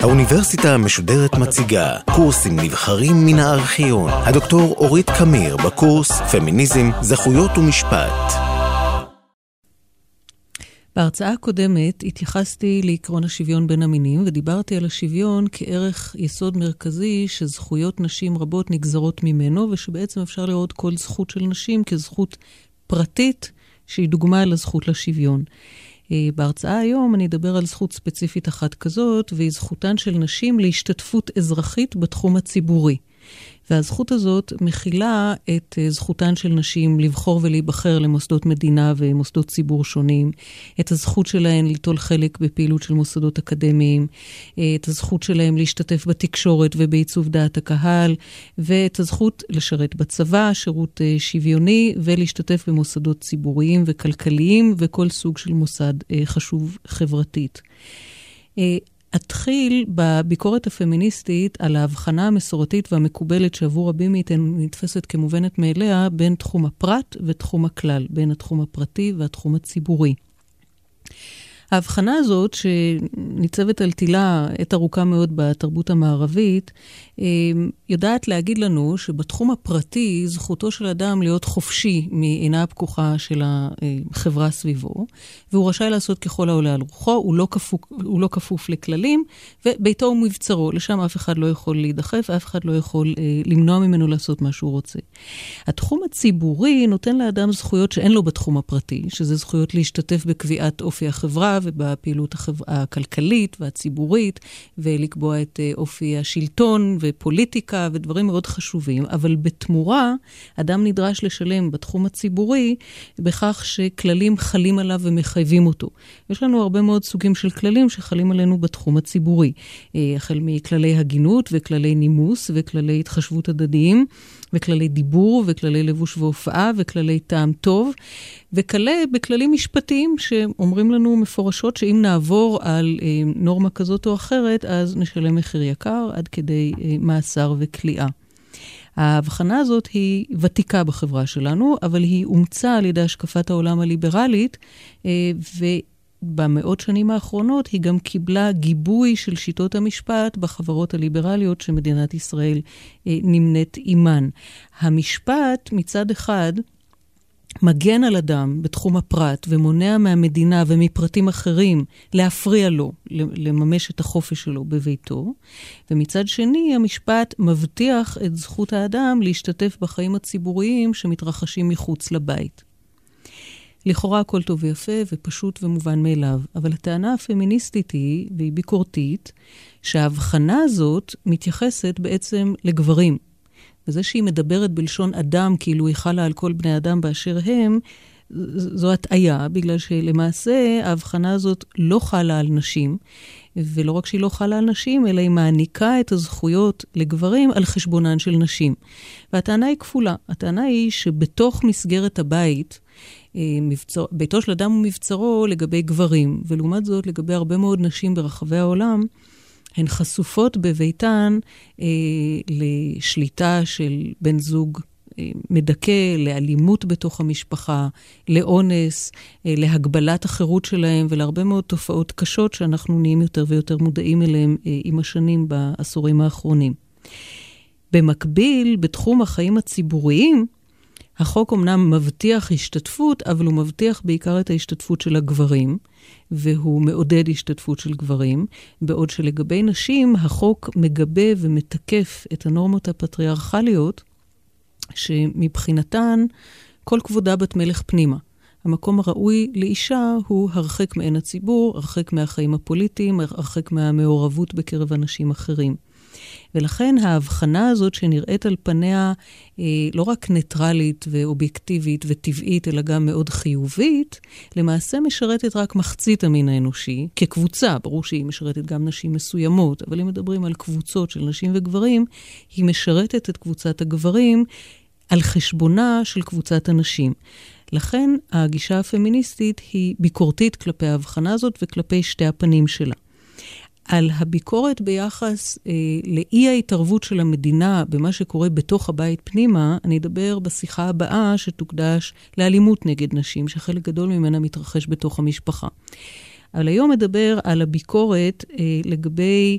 האוניברסיטה המשודרת מציגה קורסים נבחרים מן הארכיון. הדוקטור אורית קמיר בקורס פמיניזם, זכויות ומשפט. בהרצאה הקודמת התייחסתי לעקרון השוויון בין המינים ודיברתי על השוויון כערך יסוד מרכזי שזכויות נשים רבות נגזרות ממנו ושבעצם אפשר לראות כל זכות של נשים כזכות פרטית שהיא דוגמה לזכות לשוויון. אה, בהרצאה היום אני אדבר על זכות ספציפית אחת כזאת, והיא זכותן של נשים להשתתפות אזרחית בתחום הציבורי. והזכות הזאת מכילה את אה, זכותן של נשים לבחור ולהיבחר למוסדות מדינה ומוסדות ציבור שונים, את הזכות שלהן ליטול חלק בפעילות של מוסדות אקדמיים, אה, את הזכות שלהן להשתתף בתקשורת ובעיצוב דעת הקהל, ואת הזכות לשרת בצבא, שירות אה, שוויוני, ולהשתתף במוסדות ציבוריים וכלכליים וכל סוג של מוסד חשוב חברתית. אתחיל בביקורת הפמיניסטית על ההבחנה המסורתית והמקובלת שעבור רבים מאיתנו נתפסת כמובנת מאליה בין תחום הפרט ותחום הכלל, בין התחום הפרטי והתחום הציבורי. ההבחנה הזאת, שניצבת על תילה עת ארוכה מאוד בתרבות המערבית, אה, יודעת להגיד לנו שבתחום הפרטי, זכותו של אדם להיות חופשי מעינה הפקוחה של החברה סביבו, והוא רשאי לעשות ככל העולה על רוחו, הוא לא כפוף, הוא לא כפוף לכללים, וביתו הוא מבצרו, לשם אף אחד לא יכול להידחף, אף אחד לא יכול אה, למנוע ממנו לעשות מה שהוא רוצה. התחום הציבורי נותן לאדם זכויות שאין לו בתחום הפרטי, שזה זכויות להשתתף בקביעת אופי החברה ובפעילות החבר... הכלכלית והציבורית, ולקבוע את אה, אופי השלטון ופוליטיקה ודברים מאוד חשובים, אבל בתמורה, אדם נדרש לשלם בתחום הציבורי בכך שכללים חלים עליו ומחייבים אותו. יש לנו הרבה מאוד סוגים של כללים שחלים עלינו בתחום הציבורי, אה, החל מכללי הגינות וכללי נימוס וכללי התחשבות הדדיים. וכללי דיבור, וכללי לבוש והופעה, וכללי טעם טוב, וכלה בכללים משפטיים שאומרים לנו מפורשות שאם נעבור על אה, נורמה כזאת או אחרת, אז נשלם מחיר יקר עד כדי אה, מאסר וכליאה. ההבחנה הזאת היא ותיקה בחברה שלנו, אבל היא אומצה על ידי השקפת העולם הליברלית, אה, במאות שנים האחרונות היא גם קיבלה גיבוי של שיטות המשפט בחברות הליברליות שמדינת ישראל אה, נמנית עימן. המשפט מצד אחד מגן על אדם בתחום הפרט ומונע מהמדינה ומפרטים אחרים להפריע לו לממש את החופש שלו בביתו, ומצד שני המשפט מבטיח את זכות האדם להשתתף בחיים הציבוריים שמתרחשים מחוץ לבית. לכאורה הכל טוב ויפה ופשוט ומובן מאליו, אבל הטענה הפמיניסטית היא, והיא ביקורתית, שההבחנה הזאת מתייחסת בעצם לגברים. וזה שהיא מדברת בלשון אדם כאילו היא חלה על כל בני אדם באשר הם, זו הטעיה, בגלל שלמעשה ההבחנה הזאת לא חלה על נשים, ולא רק שהיא לא חלה על נשים, אלא היא מעניקה את הזכויות לגברים על חשבונן של נשים. והטענה היא כפולה. הטענה היא שבתוך מסגרת הבית, אה, מבצר, ביתו של אדם הוא מבצרו לגבי גברים, ולעומת זאת לגבי הרבה מאוד נשים ברחבי העולם, הן חשופות בביתן אה, לשליטה של בן זוג אה, מדכא, לאלימות בתוך המשפחה, לאונס, אה, להגבלת החירות שלהם ולהרבה מאוד תופעות קשות שאנחנו נהיים יותר ויותר מודעים אליהם אה, עם השנים בעשורים האחרונים. במקביל, בתחום החיים הציבוריים, החוק אמנם מבטיח השתתפות, אבל הוא מבטיח בעיקר את ההשתתפות של הגברים, והוא מעודד השתתפות של גברים, בעוד שלגבי נשים החוק מגבה ומתקף את הנורמות הפטריארכליות, שמבחינתן כל כבודה בת מלך פנימה. המקום הראוי לאישה הוא הרחק מעין הציבור, הרחק מהחיים הפוליטיים, הרחק מהמעורבות בקרב אנשים אחרים. ולכן ההבחנה הזאת שנראית על פניה אה, לא רק ניטרלית ואובייקטיבית וטבעית, אלא גם מאוד חיובית, למעשה משרתת רק מחצית המין האנושי כקבוצה. ברור שהיא משרתת גם נשים מסוימות, אבל אם מדברים על קבוצות של נשים וגברים, היא משרתת את קבוצת הגברים על חשבונה של קבוצת הנשים. לכן הגישה הפמיניסטית היא ביקורתית כלפי ההבחנה הזאת וכלפי שתי הפנים שלה. על הביקורת ביחס אה, לאי ההתערבות של המדינה במה שקורה בתוך הבית פנימה, אני אדבר בשיחה הבאה שתוקדש לאלימות נגד נשים, שחלק גדול ממנה מתרחש בתוך המשפחה. אבל היום אדבר על הביקורת אה, לגבי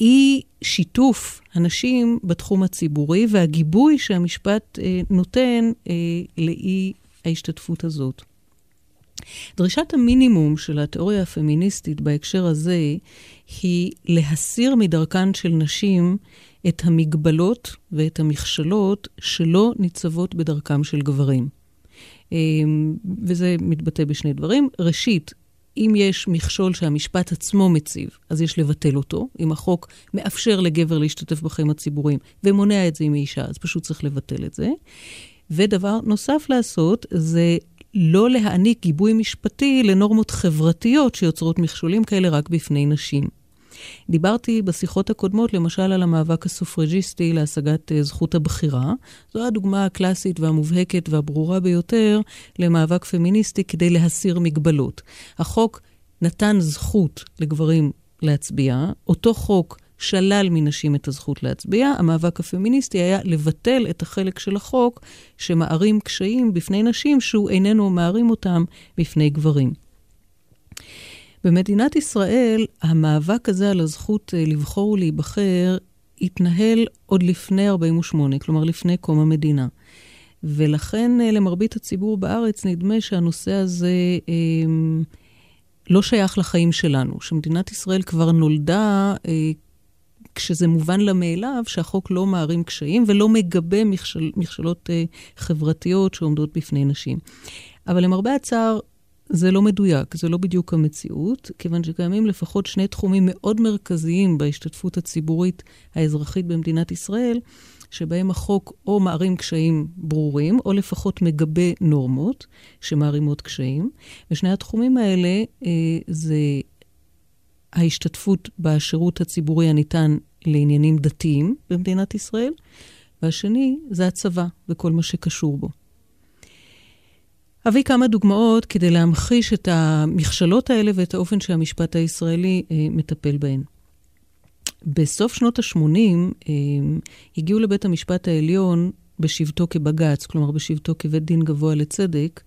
אי שיתוף הנשים בתחום הציבורי והגיבוי שהמשפט אה, נותן אה, לאי ההשתתפות הזאת. דרישת המינימום של התיאוריה הפמיניסטית בהקשר הזה היא להסיר מדרכן של נשים את המגבלות ואת המכשלות שלא ניצבות בדרכם של גברים. אמ, וזה מתבטא בשני דברים. ראשית, אם יש מכשול שהמשפט עצמו מציב, אז יש לבטל אותו. אם החוק מאפשר לגבר להשתתף בחיים הציבוריים ומונע את זה עם אישה, אז פשוט צריך לבטל את זה. ודבר נוסף לעשות זה לא להעניק גיבוי משפטי לנורמות חברתיות שיוצרות מכשולים כאלה רק בפני נשים. דיברתי בשיחות הקודמות, למשל, על המאבק הסופרג'יסטי להשגת uh, זכות הבחירה. זו הדוגמה הקלאסית והמובהקת והברורה ביותר למאבק פמיניסטי כדי להסיר מגבלות. החוק נתן זכות לגברים להצביע, אותו חוק שלל מנשים את הזכות להצביע. המאבק הפמיניסטי היה לבטל את החלק של החוק שמערים קשיים בפני נשים שהוא איננו מערים אותם בפני גברים. במדינת ישראל, המאבק הזה על הזכות אה, לבחור ולהיבחר התנהל עוד לפני 48', כלומר לפני קום המדינה. ולכן אה, למרבית הציבור בארץ נדמה שהנושא הזה אה, לא שייך לחיים שלנו, שמדינת ישראל כבר נולדה אה, כשזה מובן לה מאליו שהחוק לא מערים קשיים ולא מגבה מכשל, מכשלות אה, חברתיות שעומדות בפני נשים. אבל למרבה הצער, זה לא מדויק, זה לא בדיוק המציאות, כיוון שקיימים לפחות שני תחומים מאוד מרכזיים בהשתתפות הציבורית האזרחית במדינת ישראל, שבהם החוק או מערים קשיים ברורים, או לפחות מגבה נורמות שמערימות קשיים. ושני התחומים האלה אה, זה ההשתתפות בשירות הציבורי הניתן לעניינים דתיים במדינת ישראל, והשני זה הצבא וכל מה שקשור בו. אביא כמה דוגמאות כדי להמחיש את המכשלות האלה ואת האופן שהמשפט הישראלי אה, מטפל בהן. בסוף שנות ה-80 אה, הגיעו לבית המשפט העליון בשבתו כבג"ץ, כלומר בשבתו כבית דין גבוה לצדק,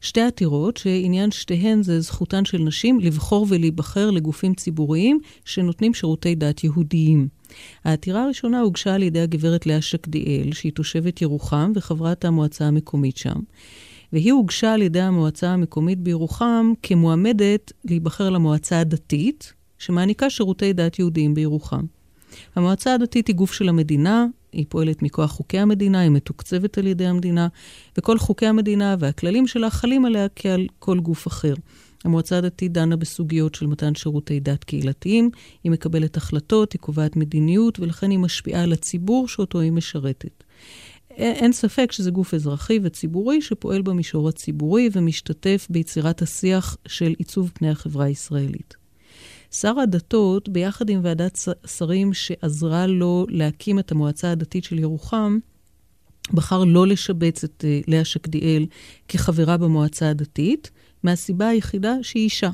שתי עתירות שעניין שתיהן זה זכותן של נשים לבחור ולהיבחר לגופים ציבוריים שנותנים שירותי דת יהודיים. העתירה הראשונה הוגשה על ידי הגברת לאה שקדיאל, שהיא תושבת ירוחם וחברת המועצה המקומית שם. והיא הוגשה על ידי המועצה המקומית בירוחם כמועמדת להיבחר למועצה הדתית, שמעניקה שירותי דת יהודיים בירוחם. המועצה הדתית היא גוף של המדינה, היא פועלת מכוח חוקי המדינה, היא מתוקצבת על ידי המדינה, וכל חוקי המדינה והכללים שלה חלים עליה כעל כל גוף אחר. המועצה הדתית דנה בסוגיות של מתן שירותי דת קהילתיים, היא מקבלת החלטות, היא קובעת מדיניות, ולכן היא משפיעה על הציבור שאותו היא משרתת. אין ספק שזה גוף אזרחי וציבורי שפועל במישור הציבורי ומשתתף ביצירת השיח של עיצוב פני החברה הישראלית. שר הדתות, ביחד עם ועדת שרים שעזרה לו להקים את המועצה הדתית של ירוחם, בחר לא לשבץ את uh, לאה שקדיאל כחברה במועצה הדתית, מהסיבה היחידה שהיא אישה.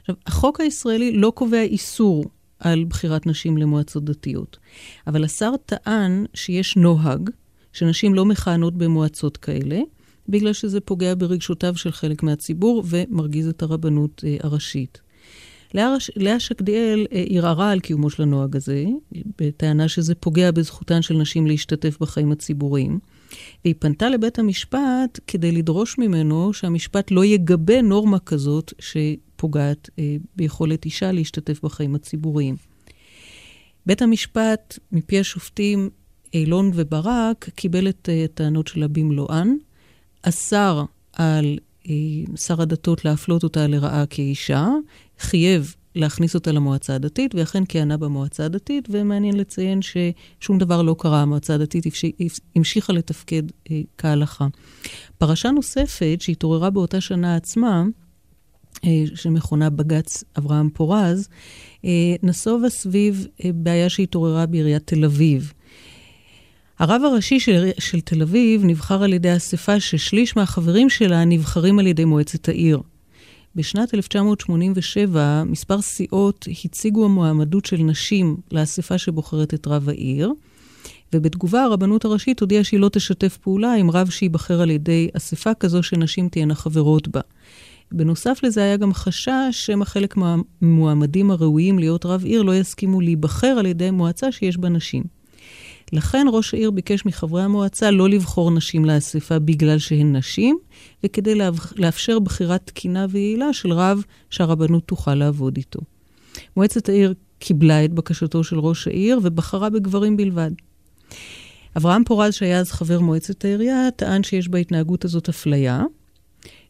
עכשיו, החוק הישראלי לא קובע איסור על בחירת נשים למועצות דתיות, אבל השר טען שיש נוהג שנשים לא מכהנות במועצות כאלה, בגלל שזה פוגע ברגשותיו של חלק מהציבור ומרגיז את הרבנות אה, הראשית. לאה שקדיאל אה, ערערה על קיומו של הנוהג הזה, בטענה שזה פוגע בזכותן של נשים להשתתף בחיים הציבוריים. והיא פנתה לבית המשפט כדי לדרוש ממנו שהמשפט לא יגבה נורמה כזאת שפוגעת אה, ביכולת אישה להשתתף בחיים הציבוריים. בית המשפט, מפי השופטים אילון וברק, קיבל את הטענות שלה במלואן, אסר על אה, שר הדתות להפלות אותה לרעה כאישה, חייב להכניס אותה למועצה הדתית, ואכן כיהנה במועצה הדתית, ומעניין לציין ששום דבר לא קרה, המועצה הדתית המשיכה לתפקד אה, כהלכה. פרשה נוספת שהתעוררה באותה שנה עצמה, אה, שמכונה בג"ץ אברהם פורז, אה, נסובה סביב בעיה שהתעוררה בעיריית תל אביב. הרב הראשי של, של תל אביב נבחר על ידי אספה ששליש מהחברים שלה נבחרים על ידי מועצת העיר. בשנת 1987 מספר סיעות הציגו המועמדות של נשים לאספה שבוחרת את רב העיר, ובתגובה הרבנות הראשית הודיעה שהיא לא תשתף פעולה עם רב שייבחר על ידי אספה כזו שנשים תהיינה חברות בה. בנוסף לזה היה גם חשש שמא חלק מהמועמדים הראויים להיות רב עיר לא יסכימו להיבחר על ידי מועצה שיש בה נשים. לכן ראש העיר ביקש מחברי המועצה לא לבחור נשים לאספה בגלל שהן נשים, וכדי לאפשר בחירת תקינה ויעילה של רב שהרבנות תוכל לעבוד איתו. מועצת העיר קיבלה את בקשתו של ראש העיר ובחרה בגברים בלבד. אברהם פורז, שהיה אז חבר מועצת העירייה, טען שיש בהתנהגות הזאת אפליה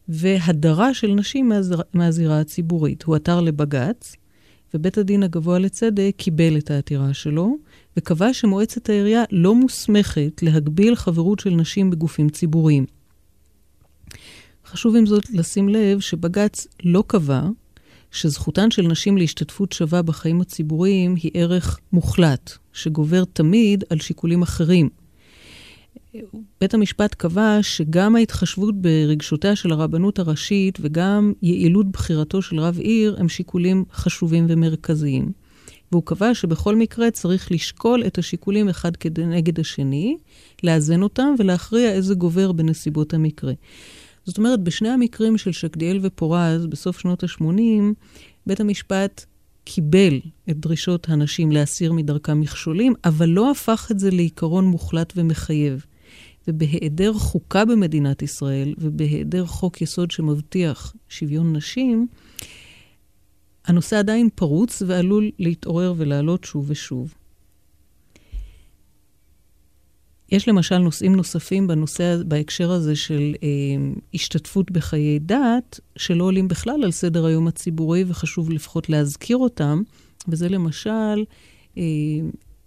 והדרה של נשים מהזיר... מהזירה הציבורית. הוא עתר לבג"ץ, ובית הדין הגבוה לצדק קיבל את העתירה שלו, וקבע שמועצת העירייה לא מוסמכת להגביל חברות של נשים בגופים ציבוריים. חשוב עם זאת לשים לב שבג"ץ לא קבע שזכותן של נשים להשתתפות שווה בחיים הציבוריים היא ערך מוחלט, שגובר תמיד על שיקולים אחרים. בית המשפט קבע שגם ההתחשבות ברגשותיה של הרבנות הראשית וגם יעילות בחירתו של רב עיר הם שיקולים חשובים ומרכזיים. והוא קבע שבכל מקרה צריך לשקול את השיקולים אחד כנגד השני, לאזן אותם ולהכריע איזה גובר בנסיבות המקרה. זאת אומרת, בשני המקרים של שקדיאל ופורז, בסוף שנות ה-80, בית המשפט קיבל את דרישות הנשים להסיר מדרכם מכשולים, אבל לא הפך את זה לעיקרון מוחלט ומחייב. ובהיעדר חוקה במדינת ישראל, ובהיעדר חוק יסוד שמבטיח שוויון נשים, הנושא עדיין פרוץ ועלול להתעורר ולעלות שוב ושוב. יש למשל נושאים נוספים בנושא, בהקשר הזה של אה, השתתפות בחיי דת, שלא עולים בכלל על סדר היום הציבורי, וחשוב לפחות להזכיר אותם, וזה למשל אה,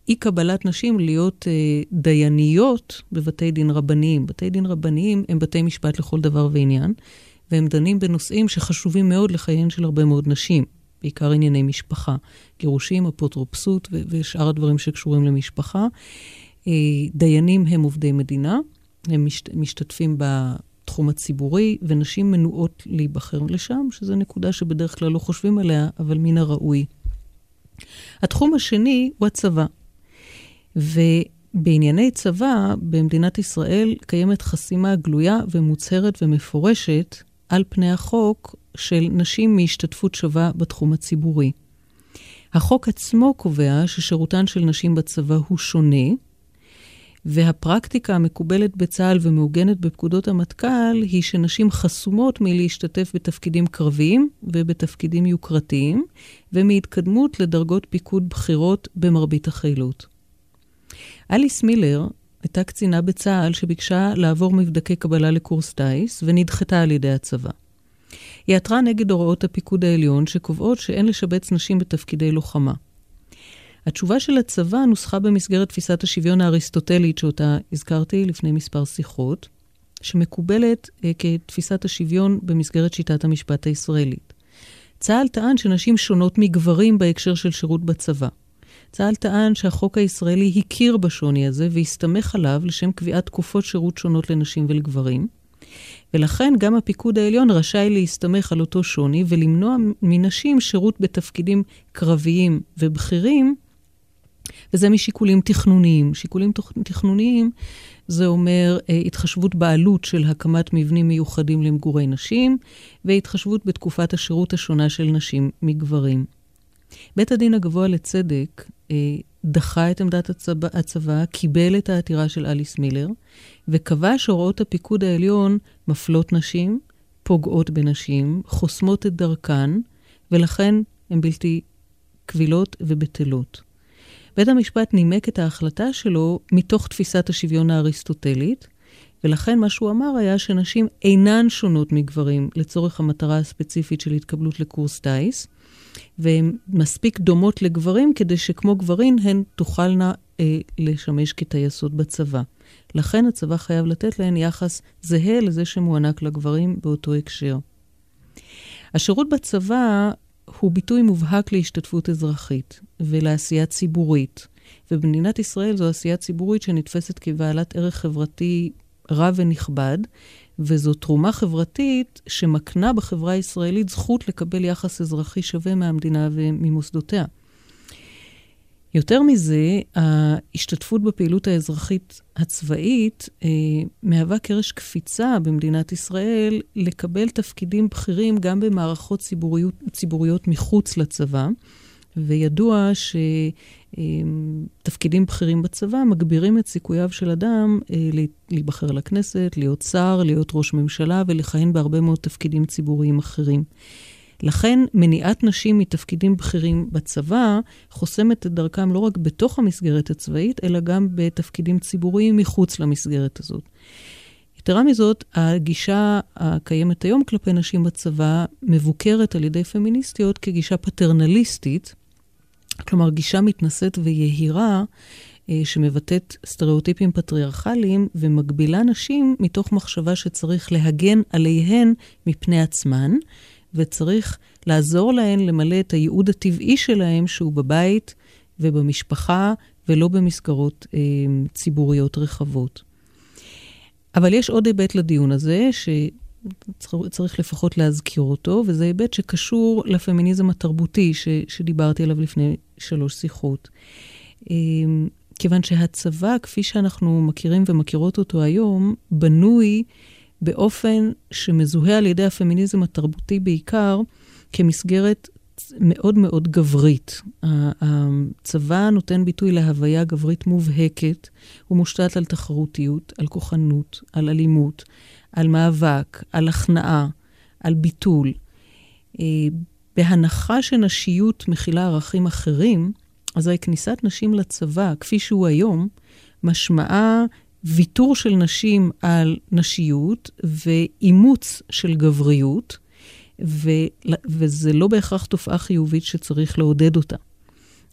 אי קבלת נשים להיות אה, דייניות בבתי דין רבניים. בתי דין רבניים הם בתי משפט לכל דבר ועניין, והם דנים בנושאים שחשובים מאוד לחייהן של הרבה מאוד נשים, בעיקר ענייני משפחה, גירושים, אפוטרופסות ושאר הדברים שקשורים למשפחה. אה, דיינים הם עובדי מדינה, הם משת, משתתפים בתחום הציבורי, ונשים מנועות להיבחר לשם, שזו נקודה שבדרך כלל לא חושבים עליה, אבל מן הראוי. התחום השני הוא הצבא. ובענייני צבא, במדינת ישראל קיימת חסימה גלויה ומוצהרת ומפורשת על פני החוק של נשים מהשתתפות שווה בתחום הציבורי. החוק עצמו קובע ששירותן של נשים בצבא הוא שונה, והפרקטיקה המקובלת בצה"ל ומעוגנת בפקודות המטכ"ל היא שנשים חסומות מלהשתתף בתפקידים קרביים ובתפקידים יוקרתיים, ומהתקדמות לדרגות פיקוד בכירות במרבית החילות. אליס מילר הייתה קצינה בצה"ל שביקשה לעבור מבדקי קבלה לקורס טיס ונדחתה על ידי הצבא. היא עתרה נגד הוראות הפיקוד העליון שקובעות שאין לשבץ נשים בתפקידי לוחמה. התשובה של הצבא נוסחה במסגרת תפיסת השוויון האריסטוטלית שאותה הזכרתי לפני מספר שיחות, שמקובלת אה, כתפיסת השוויון במסגרת שיטת המשפט הישראלית. צה"ל טען שנשים שונות מגברים בהקשר של שירות בצבא. צה"ל טען שהחוק הישראלי הכיר בשוני הזה והסתמך עליו לשם קביעת תקופות שירות שונות לנשים ולגברים. ולכן גם הפיקוד העליון רשאי להסתמך על אותו שוני ולמנוע מנשים שירות בתפקידים קרביים ובכירים, וזה משיקולים תכנוניים. שיקולים תכנוניים זה אומר אה, התחשבות בעלות של הקמת מבנים מיוחדים למגורי נשים, והתחשבות בתקופת השירות השונה של נשים מגברים. בית הדין הגבוה לצדק אה, דחה את עמדת הצבא, הצבא, קיבל את העתירה של אליס מילר, וקבע שהוראות הפיקוד העליון מפלות נשים, פוגעות בנשים, חוסמות את דרכן, ולכן הן בלתי קבילות ובטלות. בית המשפט נימק את ההחלטה שלו מתוך תפיסת השוויון האריסטוטלית, ולכן מה שהוא אמר היה שנשים אינן שונות מגברים לצורך המטרה הספציפית של התקבלות לקורס טיס, והן מספיק דומות לגברים כדי שכמו גברים הן תוכלנה אה, לשמש כטייסות בצבא. לכן הצבא חייב לתת להן יחס זהה לזה שמוענק לגברים באותו הקשר. השירות בצבא הוא ביטוי מובהק להשתתפות אזרחית ולעשייה ציבורית, ובמדינת ישראל זו עשייה ציבורית שנתפסת כבעלת ערך חברתי רב ונכבד, וזו תרומה חברתית שמקנה בחברה הישראלית זכות לקבל יחס אזרחי שווה מהמדינה וממוסדותיה. יותר מזה, ההשתתפות בפעילות האזרחית הצבאית אה, מהווה קרש קפיצה במדינת ישראל לקבל תפקידים בכירים גם במערכות ציבוריות, ציבוריות מחוץ לצבא. וידוע שתפקידים בכירים בצבא מגבירים את סיכוייו של אדם אה, להיבחר לכנסת, להיות שר, להיות ראש ממשלה ולכהן בהרבה מאוד תפקידים ציבוריים אחרים. לכן מניעת נשים מתפקידים בכירים בצבא חוסמת את דרכם לא רק בתוך המסגרת הצבאית, אלא גם בתפקידים ציבוריים מחוץ למסגרת הזאת. יתרה מזאת, הגישה הקיימת היום כלפי נשים בצבא מבוקרת על ידי פמיניסטיות כגישה פטרנליסטית, כלומר גישה מתנשאת ויהירה, אה, שמבטאת סטריאוטיפים פטריארכליים ומגבילה נשים מתוך מחשבה שצריך להגן עליהן מפני עצמן, וצריך לעזור להן למלא את הייעוד הטבעי שלהן, שהוא בבית ובמשפחה, ולא במסגרות אה, ציבוריות רחבות. אבל יש עוד היבט לדיון הזה, שצריך לפחות להזכיר אותו, וזה היבט שקשור לפמיניזם התרבותי ש, שדיברתי עליו לפני שלוש שיחות. אה, כיוון שהצבא, כפי שאנחנו מכירים ומכירות אותו היום, בנוי באופן שמזוהה על ידי הפמיניזם התרבותי בעיקר כמסגרת מאוד מאוד גברית. הצבא נותן ביטוי להוויה גברית מובהקת, הוא מושתת על תחרותיות, על כוחנות, על אלימות, על מאבק, על הכנעה, על ביטול. אה, בהנחה שנשיות מכילה ערכים אחרים, אזי כניסת נשים לצבא, כפי שהוא היום, משמעה ויתור של נשים על נשיות ואימוץ של גבריות, ו, וזה לא בהכרח תופעה חיובית שצריך לעודד אותה.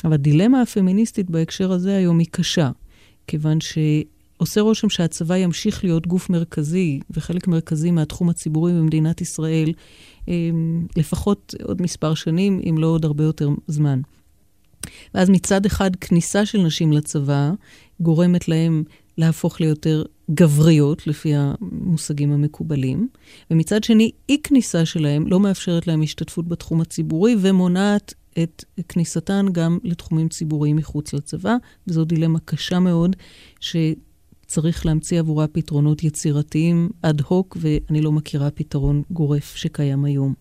אבל הדילמה הפמיניסטית בהקשר הזה היום היא קשה, כיוון שעושה רושם שהצבא ימשיך להיות גוף מרכזי וחלק מרכזי מהתחום הציבורי במדינת ישראל אמ, לפחות עוד מספר שנים, אם לא עוד הרבה יותר זמן. ואז מצד אחד, כניסה של נשים לצבא גורמת להם להפוך ליותר גבריות, לפי המושגים המקובלים, ומצד שני, אי-כניסה שלהם לא מאפשרת להם השתתפות בתחום הציבורי ומונעת את כניסתן גם לתחומים ציבוריים מחוץ לצבא, וזו דילמה קשה מאוד, שצריך להמציא עבורה פתרונות יצירתיים אד הוק, ואני לא מכירה פתרון גורף שקיים היום.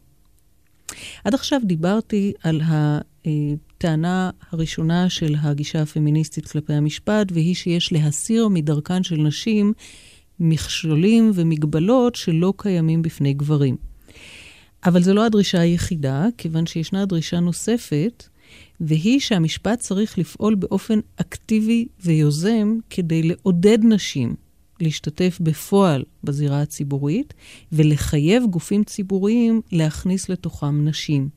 עד עכשיו דיברתי על הטענה הראשונה של הגישה הפמיניסטית כלפי המשפט, והיא שיש להסיר מדרכן של נשים מכשולים ומגבלות שלא קיימים בפני גברים. אבל זו לא הדרישה היחידה, כיוון שישנה דרישה נוספת, והיא שהמשפט צריך לפעול באופן אקטיבי ויוזם כדי לעודד נשים להשתתף בפועל בזירה הציבורית ולחייב גופים ציבוריים להכניס לתוכם נשים.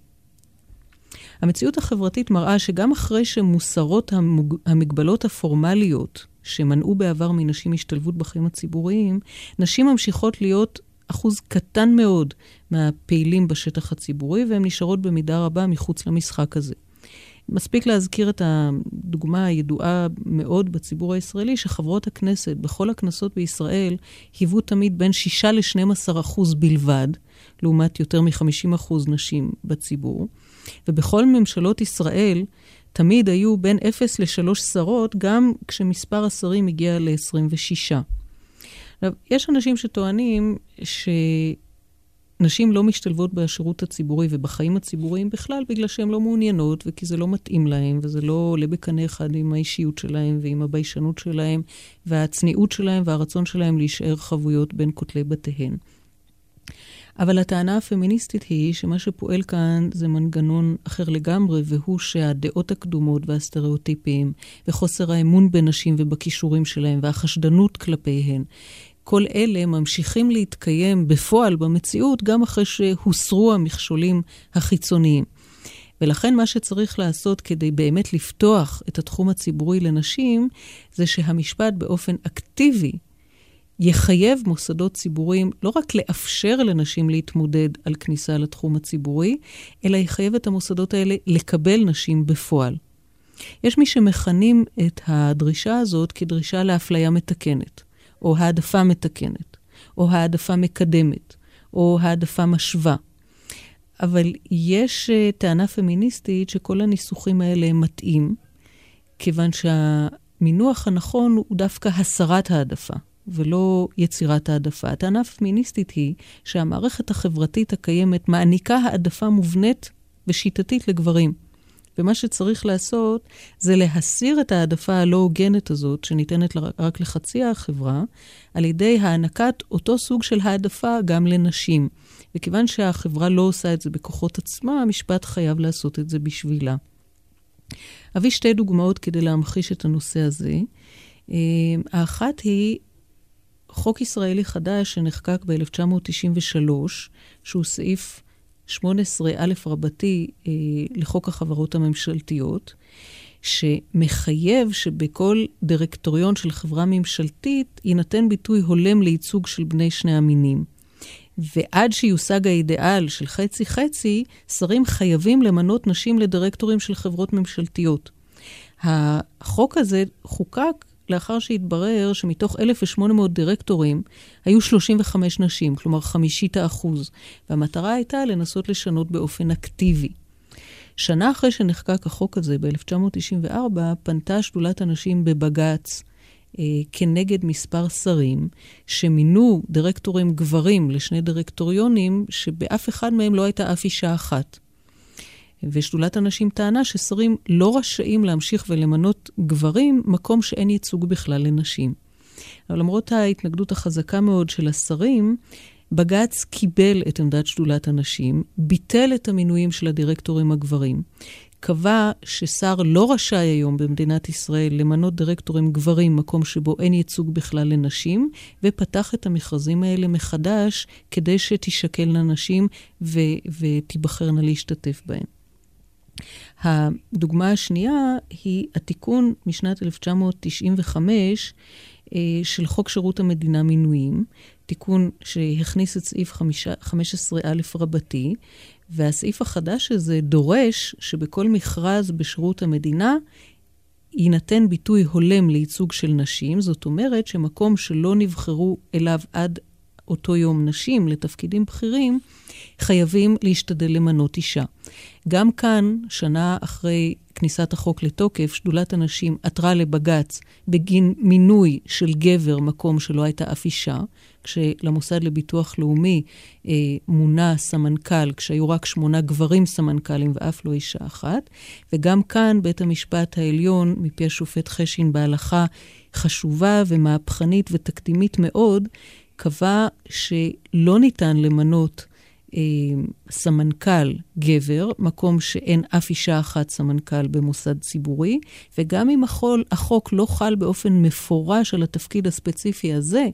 המציאות החברתית מראה שגם אחרי שמוסרות המגבלות הפורמליות שמנעו בעבר מנשים השתלבות בחיים הציבוריים, נשים ממשיכות להיות אחוז קטן מאוד מהפעילים בשטח הציבורי, והן נשארות במידה רבה מחוץ למשחק הזה. מספיק להזכיר את הדוגמה הידועה מאוד בציבור הישראלי, שחברות הכנסת בכל הכנסות בישראל היוו תמיד בין 6 ל-12 אחוז בלבד, לעומת יותר מ-50 אחוז נשים בציבור. ובכל ממשלות ישראל תמיד היו בין 0 ל-3 שרות, גם כשמספר השרים הגיע ל-26. עכשיו, יש אנשים שטוענים ש... נשים לא משתלבות בשירות הציבורי ובחיים הציבוריים בכלל בגלל שהן לא מעוניינות וכי זה לא מתאים להן וזה לא עולה בקנה אחד עם האישיות שלהן ועם הביישנות שלהן והצניעות שלהן והרצון שלהן להישאר חבויות בין כותלי בתיהן. אבל הטענה הפמיניסטית היא שמה שפועל כאן זה מנגנון אחר לגמרי, והוא שהדעות הקדומות והסטריאוטיפים, וחוסר האמון בנשים ובכישורים שלהם, והחשדנות כלפיהן, כל אלה ממשיכים להתקיים בפועל במציאות גם אחרי שהוסרו המכשולים החיצוניים. ולכן מה שצריך לעשות כדי באמת לפתוח את התחום הציבורי לנשים, זה שהמשפט באופן אקטיבי יחייב מוסדות ציבוריים לא רק לאפשר לנשים להתמודד על כניסה לתחום הציבורי, אלא יחייב את המוסדות האלה לקבל נשים בפועל. יש מי שמכנים את הדרישה הזאת כדרישה לאפליה מתקנת. או העדפה מתקנת, או העדפה מקדמת, או העדפה משווה. אבל יש uh, טענה פמיניסטית שכל הניסוחים האלה הם מטעים, כיוון שהמינוח הנכון הוא דווקא הסרת העדפה. ולא יצירת העדפה. הטענה הפמיניסטית היא שהמערכת החברתית הקיימת מעניקה העדפה מובנית ושיטתית לגברים. ומה שצריך לעשות זה להסיר את העדפה הלא הוגנת הזאת, שניתנת רק לחצי החברה, על ידי הענקת אותו סוג של העדפה גם לנשים. וכיוון שהחברה לא עושה את זה בכוחות עצמה, המשפט חייב לעשות את זה בשבילה. אביא שתי דוגמאות כדי להמחיש את הנושא הזה. אה, האחת היא חוק ישראלי חדש שנחקק ב-1993, שהוא סעיף 18א רבתי אה, לחוק החברות הממשלתיות, שמחייב שבכל דירקטוריון של חברה ממשלתית יינתן ביטוי הולם לייצוג של בני שני המינים. ועד שיושג האידיאל של חצי-חצי, שרים חייבים למנות נשים לדירקטורים של חברות ממשלתיות. החוק הזה חוקק לאחר שהתברר שמתוך 1,800 דירקטורים היו 35 נשים, כלומר חמישית האחוז, והמטרה הייתה לנסות לשנות באופן אקטיבי. שנה אחרי שנחקק החוק הזה, ב-1994, פנתה שדולת הנשים בבג"ץ אה, כנגד מספר שרים שמינו דירקטורים גברים לשני דירקטוריונים, שבאף אחד מהם לא הייתה אף אישה אחת. ושדולת הנשים טענה ששרים לא רשאים להמשיך ולמנות גברים, מקום שאין ייצוג בכלל לנשים. אבל למרות ההתנגדות החזקה מאוד של השרים, בג"ץ קיבל את עמדת שדולת הנשים, ביטל את המינויים של הדירקטורים הגברים, קבע ששר לא רשאי היום במדינת ישראל למנות דירקטורים גברים, מקום שבו אין ייצוג בכלל לנשים, ופתח את המכרזים האלה מחדש כדי שתישקלנה נשים ו- ותיבחרנה להשתתף בהם. הדוגמה השנייה היא התיקון משנת 1995 אה, של חוק שירות המדינה מינויים, תיקון שהכניס את סעיף 15א רבתי, והסעיף החדש הזה דורש שבכל מכרז בשירות המדינה יינתן ביטוי הולם לייצוג של נשים, זאת אומרת שמקום שלא נבחרו אליו עד אותו יום נשים לתפקידים בכירים, חייבים להשתדל למנות אישה. גם כאן, שנה אחרי כניסת החוק לתוקף, שדולת הנשים עתרה לבג"ץ בגין מינוי של גבר, מקום שלא הייתה אף אישה, כשלמוסד לביטוח לאומי אה, מונה סמנכ"ל, כשהיו רק שמונה גברים סמנכ"לים ואף לא אישה אחת. וגם כאן בית המשפט העליון, מפי השופט חשין בהלכה חשובה ומהפכנית ותקדימית מאוד, קבע שלא ניתן למנות סמנכ"ל גבר, מקום שאין אף אישה אחת סמנכ"ל במוסד ציבורי, וגם אם החול, החוק לא חל באופן מפורש על התפקיד הספציפי הזה,